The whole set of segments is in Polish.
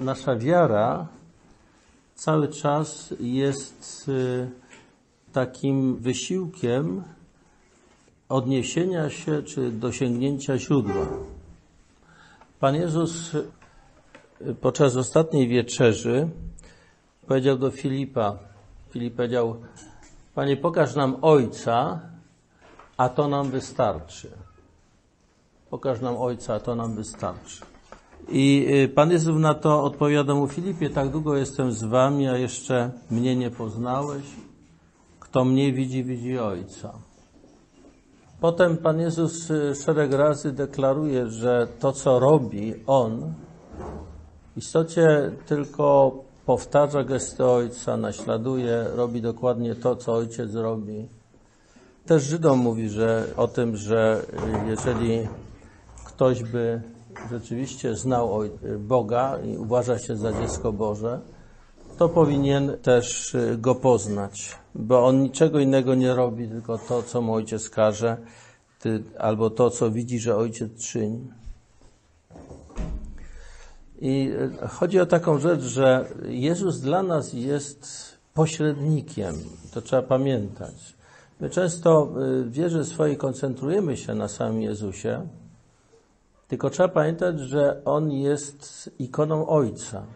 nasza wiara cały czas jest y, takim wysiłkiem odniesienia się czy dosięgnięcia źródła. Pan Jezus y, podczas ostatniej wieczerzy powiedział do Filipa, Filip powiedział, Panie pokaż nam Ojca, a to nam wystarczy. Pokaż nam Ojca, a to nam wystarczy. I y, Pan Jezus na to odpowiada mu, Filipie, tak długo jestem z wami, a jeszcze mnie nie poznałeś. Kto mnie widzi, widzi Ojca. Potem Pan Jezus y, szereg razy deklaruje, że to, co robi On, w istocie tylko powtarza gesty Ojca, naśladuje, robi dokładnie to, co Ojciec robi. Też Żydom mówi że, o tym, że y, jeżeli ktoś by rzeczywiście znał Boga i uważa się za dziecko Boże, to powinien też y, go poznać, bo on niczego innego nie robi, tylko to, co mu ojciec każe, albo to, co widzi, że ojciec czyni. I y, chodzi o taką rzecz, że Jezus dla nas jest pośrednikiem. To trzeba pamiętać. My często w wierze swojej koncentrujemy się na samym Jezusie, tylko trzeba pamiętać, że On jest ikoną Ojca.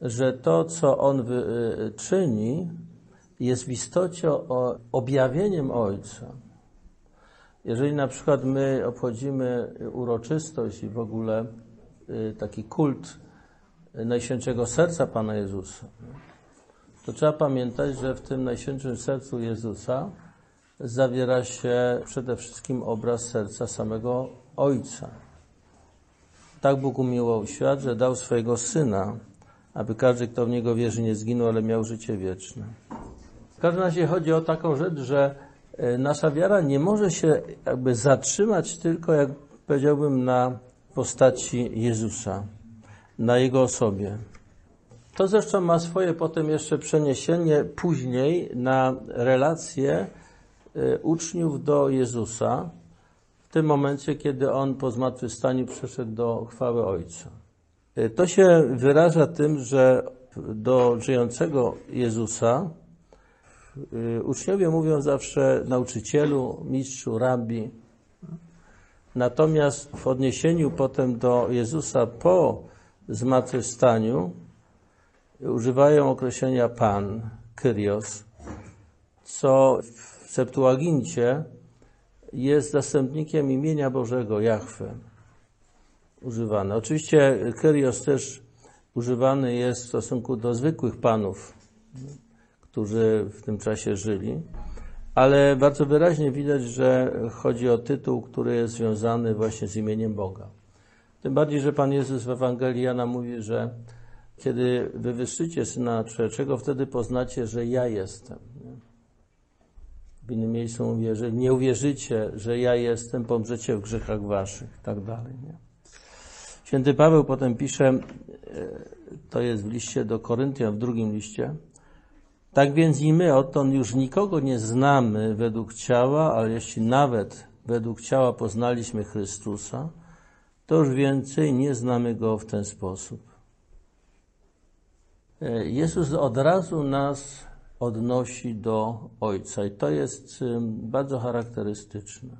Że to, co On y, czyni, jest w istocie objawieniem Ojca. Jeżeli na przykład my obchodzimy uroczystość i w ogóle y, taki kult Najświętszego Serca Pana Jezusa, to trzeba pamiętać, że w tym Najświętszym Sercu Jezusa zawiera się przede wszystkim obraz serca samego Ojca. Tak Bóg umiłował świat, że dał swojego Syna, aby każdy, kto w Niego wierzy, nie zginął, ale miał życie wieczne. W każdym razie chodzi o taką rzecz, że e, nasza wiara nie może się jakby zatrzymać tylko, jak powiedziałbym, na postaci Jezusa, na Jego osobie. To zresztą ma swoje potem jeszcze przeniesienie później na relacje uczniów do Jezusa, w tym momencie, kiedy on po zmartwychwstaniu przeszedł do chwały Ojca. E, to się wyraża tym, że do żyjącego Jezusa e, uczniowie mówią zawsze nauczycielu, mistrzu, rabbi. Natomiast w odniesieniu potem do Jezusa po zmartwychwstaniu używają określenia Pan, Kyrios, co w Septuagincie jest zastępnikiem imienia Bożego, Jahwe, używane. Oczywiście Kyrios też używany jest w stosunku do zwykłych panów, którzy w tym czasie żyli, ale bardzo wyraźnie widać, że chodzi o tytuł, który jest związany właśnie z imieniem Boga. Tym bardziej, że Pan Jezus w Ewangelii Jana mówi, że kiedy wywyższycie Syna Człowieczego, wtedy poznacie, że ja jestem. W innym miejscu mówi, że nie uwierzycie, że ja jestem, pomrzecie w grzechach waszych, tak dalej. Nie? Święty Paweł potem pisze, e, to jest w liście do Koryntian, w drugim liście, tak więc i my odtąd już nikogo nie znamy według ciała, ale jeśli nawet według ciała poznaliśmy Chrystusa, to już więcej nie znamy Go w ten sposób. E, Jezus od razu nas odnosi do Ojca i to jest bardzo charakterystyczne.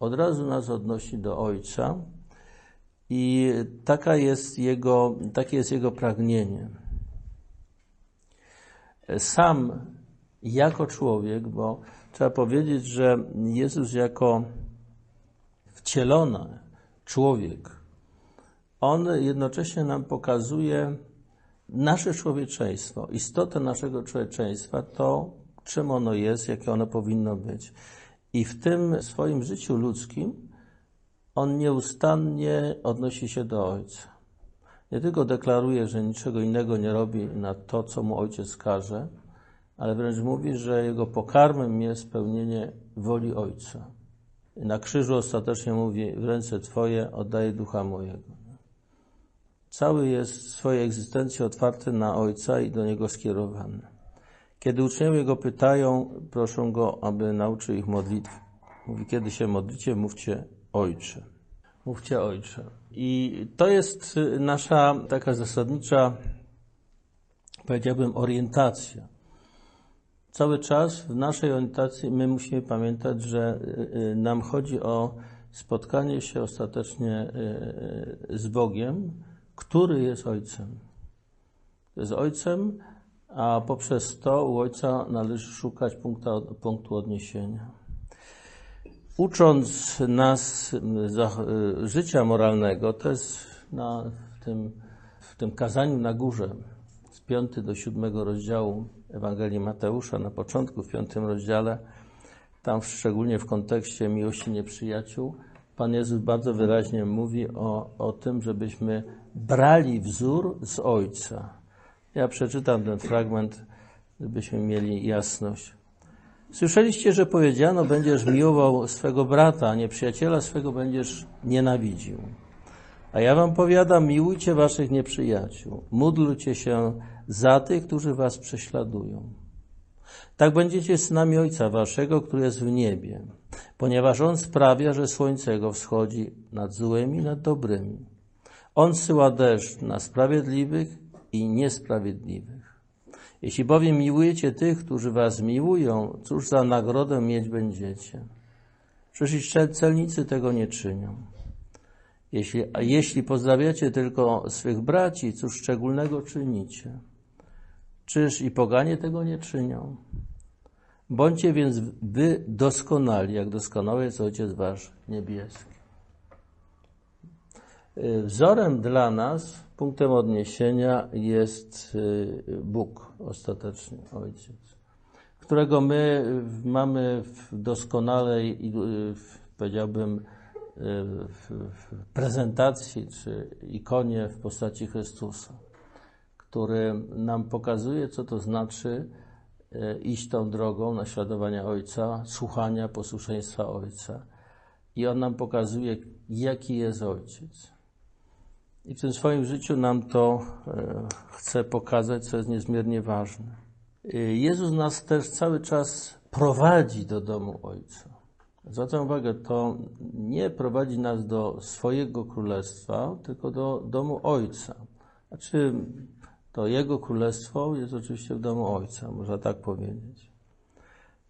Od razu nas odnosi do Ojca i taka jest jego, takie jest jego pragnienie. Sam jako człowiek, bo trzeba powiedzieć, że Jezus jako wcielony człowiek, on jednocześnie nam pokazuje nasze człowieczeństwo, istotę naszego człowieczeństwa, to czym ono jest, jakie ono powinno być. I w tym swoim życiu ludzkim on nieustannie odnosi się do Ojca. Nie tylko deklaruje, że niczego innego nie robi na to, co mu Ojciec każe, ale wręcz mówi, że jego pokarmem jest spełnienie woli Ojca. Na krzyżu ostatecznie mówi, w ręce Twoje oddaję ducha mojego. Cały jest w swojej egzystencji otwarty na Ojca i do Niego skierowany. Kiedy uczniowie Go pytają, proszą Go, aby nauczył ich modlitw. Mówi, kiedy się modlicie, mówcie Ojcze. mówcie Ojcze. I to jest nasza taka zasadnicza, powiedziałbym, orientacja. Cały czas w naszej orientacji my musimy pamiętać, że y, y, nam chodzi o spotkanie się ostatecznie y, z Bogiem, który jest Ojcem. Jest Ojcem, a poprzez to u Ojca należy szukać punktu, punktu odniesienia. Ucząc nas życia moralnego, to jest na, w, tym, w tym kazaniu na górze, z 5 do 7 rozdziału Ewangelii Mateusza, na początku, w 5 rozdziale, tam szczególnie w kontekście miłości nieprzyjaciół, Pan Jezus bardzo wyraźnie mówi o, o tym, żebyśmy brali wzór z Ojca. Ja przeczytam ten fragment, żebyśmy mieli jasność. Słyszeliście, że powiedziano, będziesz miłował swego brata, a nieprzyjaciela swego będziesz nienawidził. A ja wam powiadam, miłujcie waszych nieprzyjaciół, módlcie się za tych, którzy was prześladują. Tak będziecie synami Ojca Waszego, który jest w niebie, ponieważ On sprawia, że słońce Jego wschodzi nad złymi i nad dobrymi. On syła deszcz na sprawiedliwych i niesprawiedliwych. Jeśli bowiem miłujecie tych, którzy Was miłują, cóż za nagrodę mieć będziecie? Przecież celnicy tego nie czynią. Jeśli, a jeśli pozdrawiacie tylko swych braci, cóż szczególnego czynicie? Czyż i poganie tego nie czynią? Bądźcie więc wy doskonali, jak doskonały jest Ojciec Wasz niebieski. Y, wzorem dla nas, punktem odniesienia jest y, Bóg ostatecznie, Ojciec, którego my mamy w doskonalej, y, powiedziałbym, w prezentacji czy ikonie w postaci Chrystusa który nam pokazuje, co to znaczy iść tą drogą naśladowania Ojca, słuchania, posłuszeństwa Ojca. I On nam pokazuje, jaki jest Ojciec. I w tym swoim życiu nam to e, chce pokazać, co jest niezmiernie ważne. E, Jezus nas też cały czas prowadzi do domu Ojca. Zwracam uwagę, to nie prowadzi nas do swojego królestwa, tylko do domu Ojca. Znaczy, to Jego królestwo jest oczywiście w domu Ojca, można tak powiedzieć.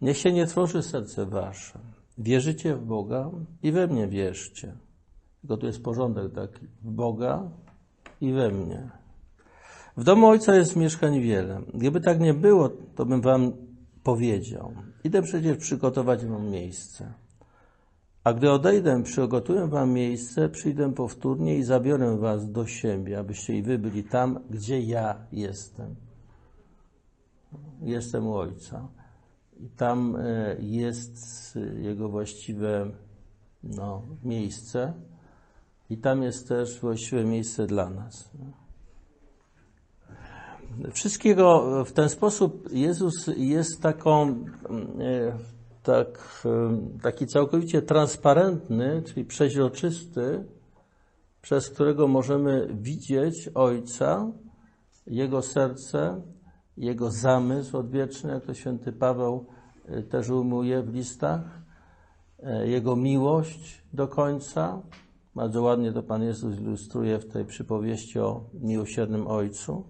Niech się nie tworzy serce wasze. Wierzycie w Boga i we mnie wierzcie. Tylko tu jest porządek taki. W Boga i we mnie. W domu Ojca jest mieszkań wiele. Gdyby tak nie było, to bym wam powiedział. Idę przecież przygotować wam miejsce. A gdy odejdę, przygotuję wam miejsce, przyjdę powtórnie i zabiorę was do siebie, abyście i wy byli tam, gdzie ja jestem. Jestem u Ojca. I tam e, jest Jego właściwe no, miejsce i tam jest też właściwe miejsce dla nas. Wszystkiego w ten sposób Jezus jest taką e, tak, taki całkowicie transparentny, czyli przeźroczysty, przez którego możemy widzieć Ojca, Jego serce, Jego zamysł odwieczny, jak to święty Paweł y, też ujmuje w listach, Jego miłość do końca. Bardzo ładnie to Pan Jezus ilustruje w tej przypowieści o miłosiernym Ojcu.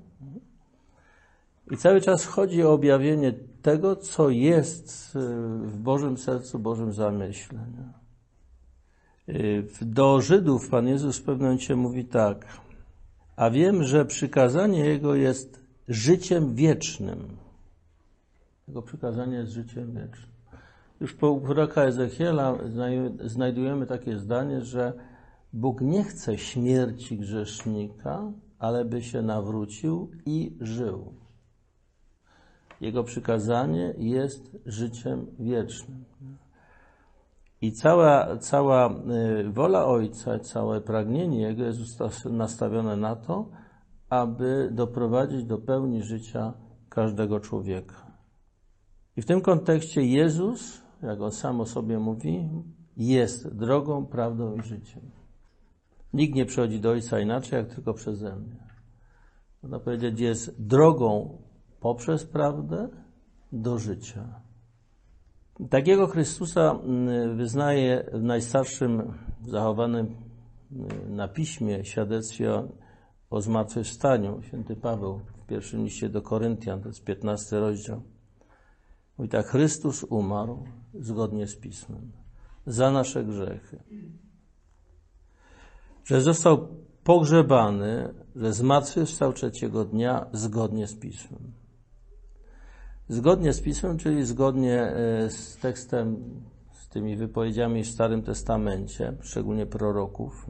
I cały czas chodzi o objawienie tego, co jest y, w Bożym sercu, Bożym zamyśle. Y, do Żydów Pan Jezus w pewnym momencie mówi tak. A wiem, że przykazanie Jego jest życiem wiecznym. Jego przykazanie jest życiem wiecznym. Już po proroka Ezechiela znajdujemy takie zdanie, że Bóg nie chce śmierci grzesznika, ale by się nawrócił i żył. Jego przykazanie jest życiem wiecznym. I cała, cała y, wola Ojca, całe pragnienie Jego jest nastawione na to, aby doprowadzić do pełni życia każdego człowieka. I w tym kontekście Jezus, jak on sam o sobie mówi, jest drogą, prawdą i życiem. Nikt nie przychodzi do Ojca inaczej, jak tylko przeze mnie. Można powiedzieć, jest drogą, poprzez prawdę do życia. Takiego Chrystusa mm, wyznaje w najstarszym zachowanym y, na piśmie świadectwie o zmartwychwstaniu. Święty Paweł w pierwszym liście do Koryntian, to jest 15 rozdział. Mówi tak, Chrystus umarł zgodnie z Pismem za nasze grzechy. Że został pogrzebany, że zmartwychwstał trzeciego dnia zgodnie z Pismem. Zgodnie z Pismem, czyli zgodnie e, z tekstem, z tymi wypowiedziami w Starym Testamencie, szczególnie proroków.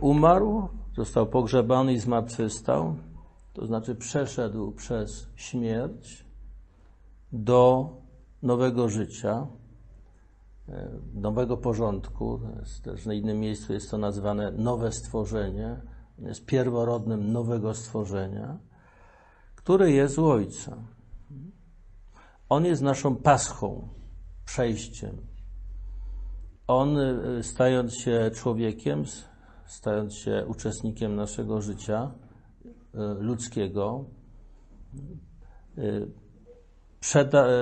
Umarł, został pogrzebany i zmartwychwstał, to znaczy przeszedł przez śmierć do nowego życia, nowego porządku. Też na innym miejscu jest to nazwane nowe stworzenie. Jest pierworodnym nowego stworzenia, które jest u Ojca. On jest naszą paschą, przejściem. On, e, stając się człowiekiem, stając się uczestnikiem naszego życia e, ludzkiego,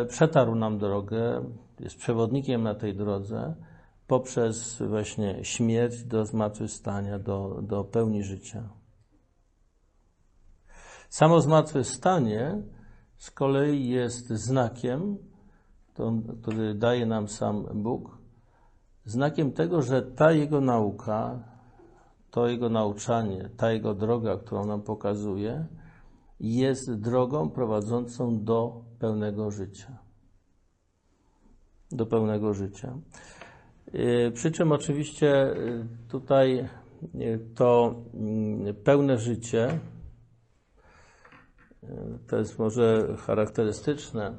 przetarł nam drogę, jest przewodnikiem na tej drodze poprzez właśnie śmierć do zmartwychwstania, do, do pełni życia. Samo zmartwychwstanie z kolei jest znakiem, który daje nam sam Bóg, znakiem tego, że ta Jego nauka, to Jego nauczanie, ta Jego droga, którą nam pokazuje, jest drogą prowadzącą do pełnego życia. Do pełnego życia. Y, przy czym oczywiście y, tutaj y, to pełne życie to jest może charakterystyczne.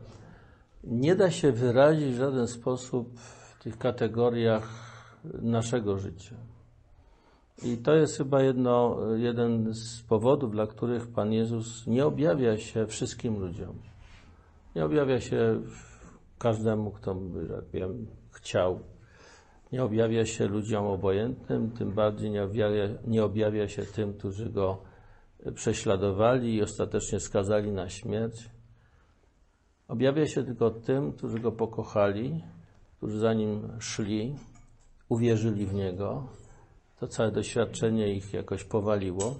Nie da się wyrazić w żaden sposób w tych kategoriach naszego życia. I to jest chyba jedno, jeden z powodów, dla których Pan Jezus nie objawia się wszystkim ludziom. Nie objawia się każdemu, kto by, jak wiem, chciał. Nie objawia się ludziom obojętnym, tym bardziej nie objawia, nie objawia się tym, którzy go prześladowali i ostatecznie skazali na śmierć. Objawia się tylko tym, którzy go pokochali, którzy za nim szli, uwierzyli w niego to całe doświadczenie ich jakoś powaliło.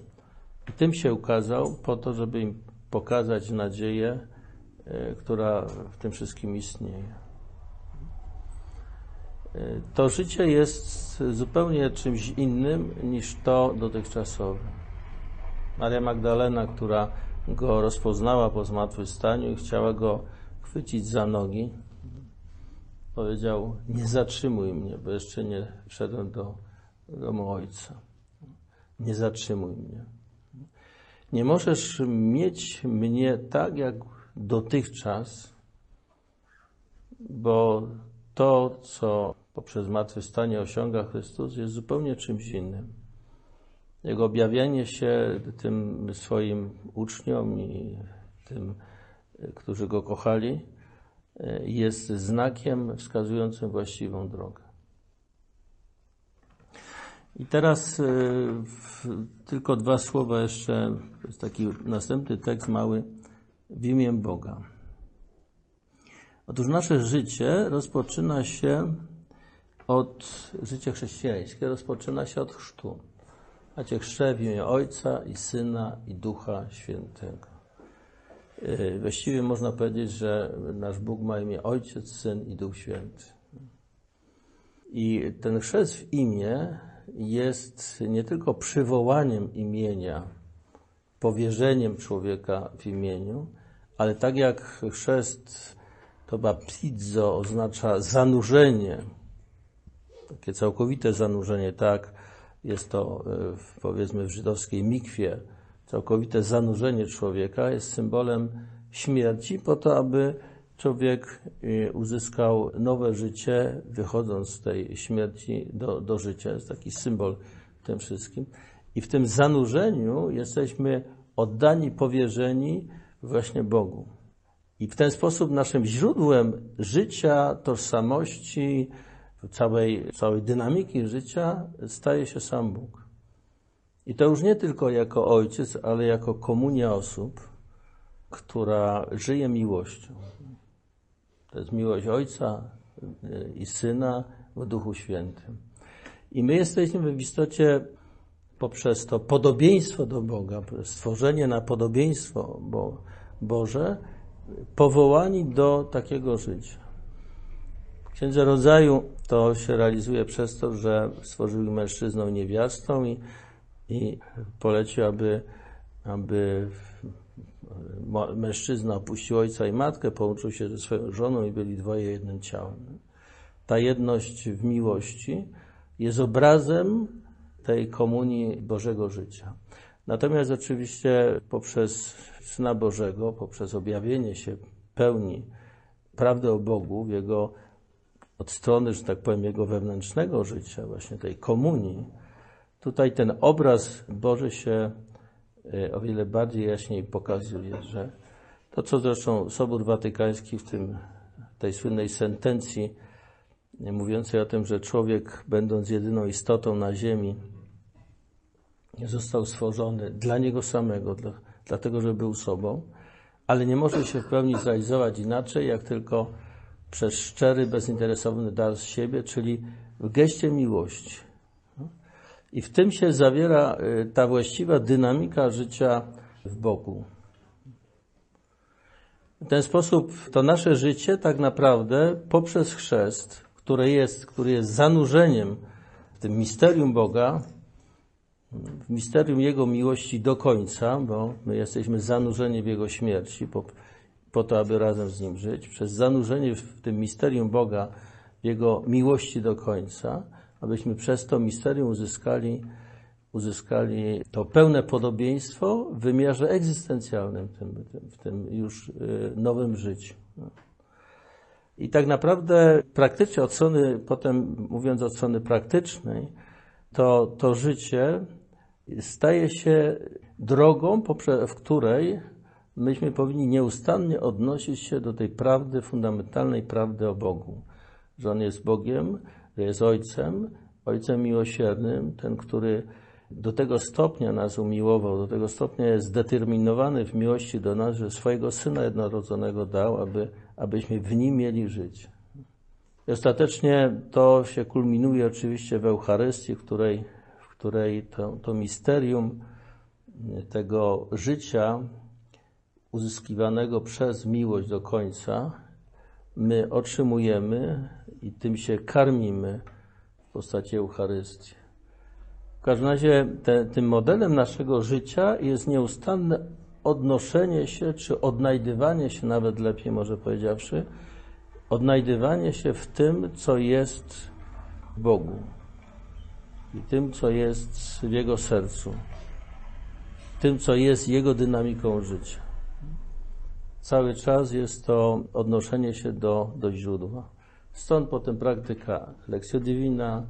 I tym się ukazał po to, żeby im pokazać nadzieję, która w tym wszystkim istnieje. E, to życie jest zupełnie czymś innym niż to dotychczasowe. Maria Magdalena, która go rozpoznała po zmartwychwstaniu i chciała go chwycić za nogi, powiedział: Nie zatrzymuj mnie, bo jeszcze nie wszedłem do domu Ojca. Nie zatrzymuj mnie. Nie możesz mieć mnie tak jak dotychczas, bo to, co poprzez zmartwychwstanie osiąga Chrystus, jest zupełnie czymś innym. Jego objawienie się tym swoim uczniom i tym, którzy go kochali, jest znakiem wskazującym właściwą drogę. I teraz y, tylko dwa słowa jeszcze, to jest taki następny tekst mały, w imię Boga. Otóż nasze życie rozpoczyna się od, życie chrześcijańskie rozpoczyna się od chrztu. Macie chrzcze w imię Ojca i Syna i Ducha Świętego. Y, właściwie można powiedzieć, że nasz Bóg ma imię Ojciec, Syn i Duch Święty. I ten chrzest w imię jest nie tylko przywołaniem imienia, powierzeniem człowieka w imieniu, ale tak jak chrzest to baptizo oznacza zanurzenie, takie całkowite zanurzenie, tak jest to e, powiedzmy w żydowskiej mikwie, całkowite zanurzenie człowieka jest symbolem śmierci po to, aby człowiek y, uzyskał nowe życie, wychodząc z tej śmierci do, do życia. Jest taki symbol w tym wszystkim. I w tym zanurzeniu jesteśmy oddani, powierzeni właśnie Bogu. I w ten sposób naszym źródłem życia, tożsamości, całej, całej dynamiki życia staje się sam Bóg. I to już nie tylko jako ojciec, ale jako komunia osób, która żyje miłością. To jest miłość Ojca y, i Syna w Duchu Świętym. I my jesteśmy w istocie poprzez to podobieństwo do Boga, stworzenie na podobieństwo Bo Boże, powołani do takiego życia. W Księdze Rodzaju to się realizuje przez to, że stworzył mężczyzną niewiastą i, i polecił, aby, aby mężczyzna opuścił ojca i matkę, połączył się ze swoją żoną i byli dwoje jednym ciałem. Ta jedność w miłości jest obrazem tej komunii Bożego życia. Natomiast oczywiście poprzez Syna Bożego, poprzez objawienie się pełni prawdy o Bogu w Jego od strony, że tak powiem, Jego wewnętrznego życia, właśnie tej komunii, tutaj ten obraz Boży się e, o wiele bardziej jaśniej pokazuje, że to, co zresztą Sobór Watykański w tym, tej słynnej sentencji mówiącej o tym, że człowiek, będąc jedyną istotą na ziemi, został stworzony dla niego samego, dla, dlatego, że był sobą, ale nie może się w pełni zrealizować inaczej, jak tylko przez szczery, bezinteresowny dar z siebie, czyli w geście miłości. I w tym się zawiera y, ta właściwa dynamika życia w Bogu. W ten sposób to nasze życie tak naprawdę poprzez chrzest, które jest, który jest zanurzeniem w tym misterium Boga, w misterium Jego miłości do końca, bo my jesteśmy zanurzeni w Jego śmierci po, po to, aby razem z Nim żyć, przez zanurzenie w tym misterium Boga, Jego miłości do końca, abyśmy przez to misterium uzyskali, uzyskali to pełne podobieństwo w wymiarze egzystencjalnym, w tym, w tym już y, nowym życiu. I tak naprawdę praktycznie od strony, potem mówiąc od strony praktycznej, to, to życie staje się drogą, w której myśmy powinni nieustannie odnosić się do tej prawdy, fundamentalnej prawdy o Bogu. Że On jest Bogiem, że jest Ojcem, Ojcem miłosiernym, ten, który do tego stopnia nas umiłował, do tego stopnia jest zdeterminowany w miłości do nas, że swojego Syna jednorodzonego dał, aby, abyśmy w Nim mieli żyć. I ostatecznie to się kulminuje oczywiście w Eucharystii, w której której to, to misterium tego życia uzyskiwanego przez miłość do końca my otrzymujemy i tym się karmimy w postaci Eucharystii. W każdym razie te, tym modelem naszego życia jest nieustanne odnoszenie się, czy odnajdywanie się, nawet lepiej może powiedziawszy, odnajdywanie się w tym, co jest w Bogu i tym, co jest w Jego sercu, tym, co jest Jego dynamiką życia. Cały czas jest to odnoszenie się do, do źródła. Stąd potem praktyka lekcja divina,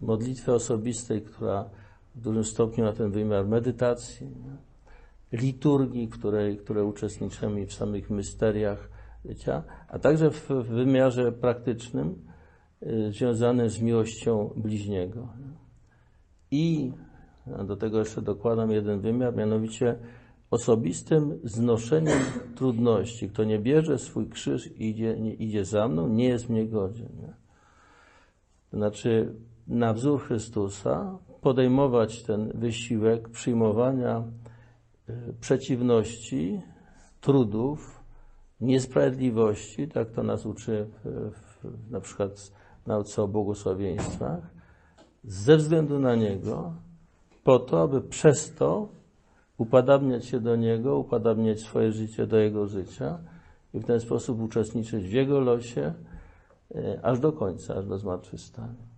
modlitwy osobistej, która w dużym stopniu ma ten wymiar medytacji, liturgii, której, które uczestniczymy w samych mysteriach życia, a także w wymiarze praktycznym y, związanym z miłością bliźniego. I do tego jeszcze dokładam jeden wymiar, mianowicie osobistym znoszeniem trudności. Kto nie bierze swój krzyż i idzie, nie idzie za mną, nie jest mnie godzien. Nie? To znaczy, na wzór Chrystusa podejmować ten wysiłek przyjmowania y, przeciwności, trudów, niesprawiedliwości, tak to nas uczy w, w, na przykład w nauce o błogosławieństwach, ze względu na Niego, po to, aby przez to upadabniać się do Niego, upadabniać swoje życie do Jego życia i w ten sposób uczestniczyć w Jego losie e, aż do końca, aż do zmartwychwstania.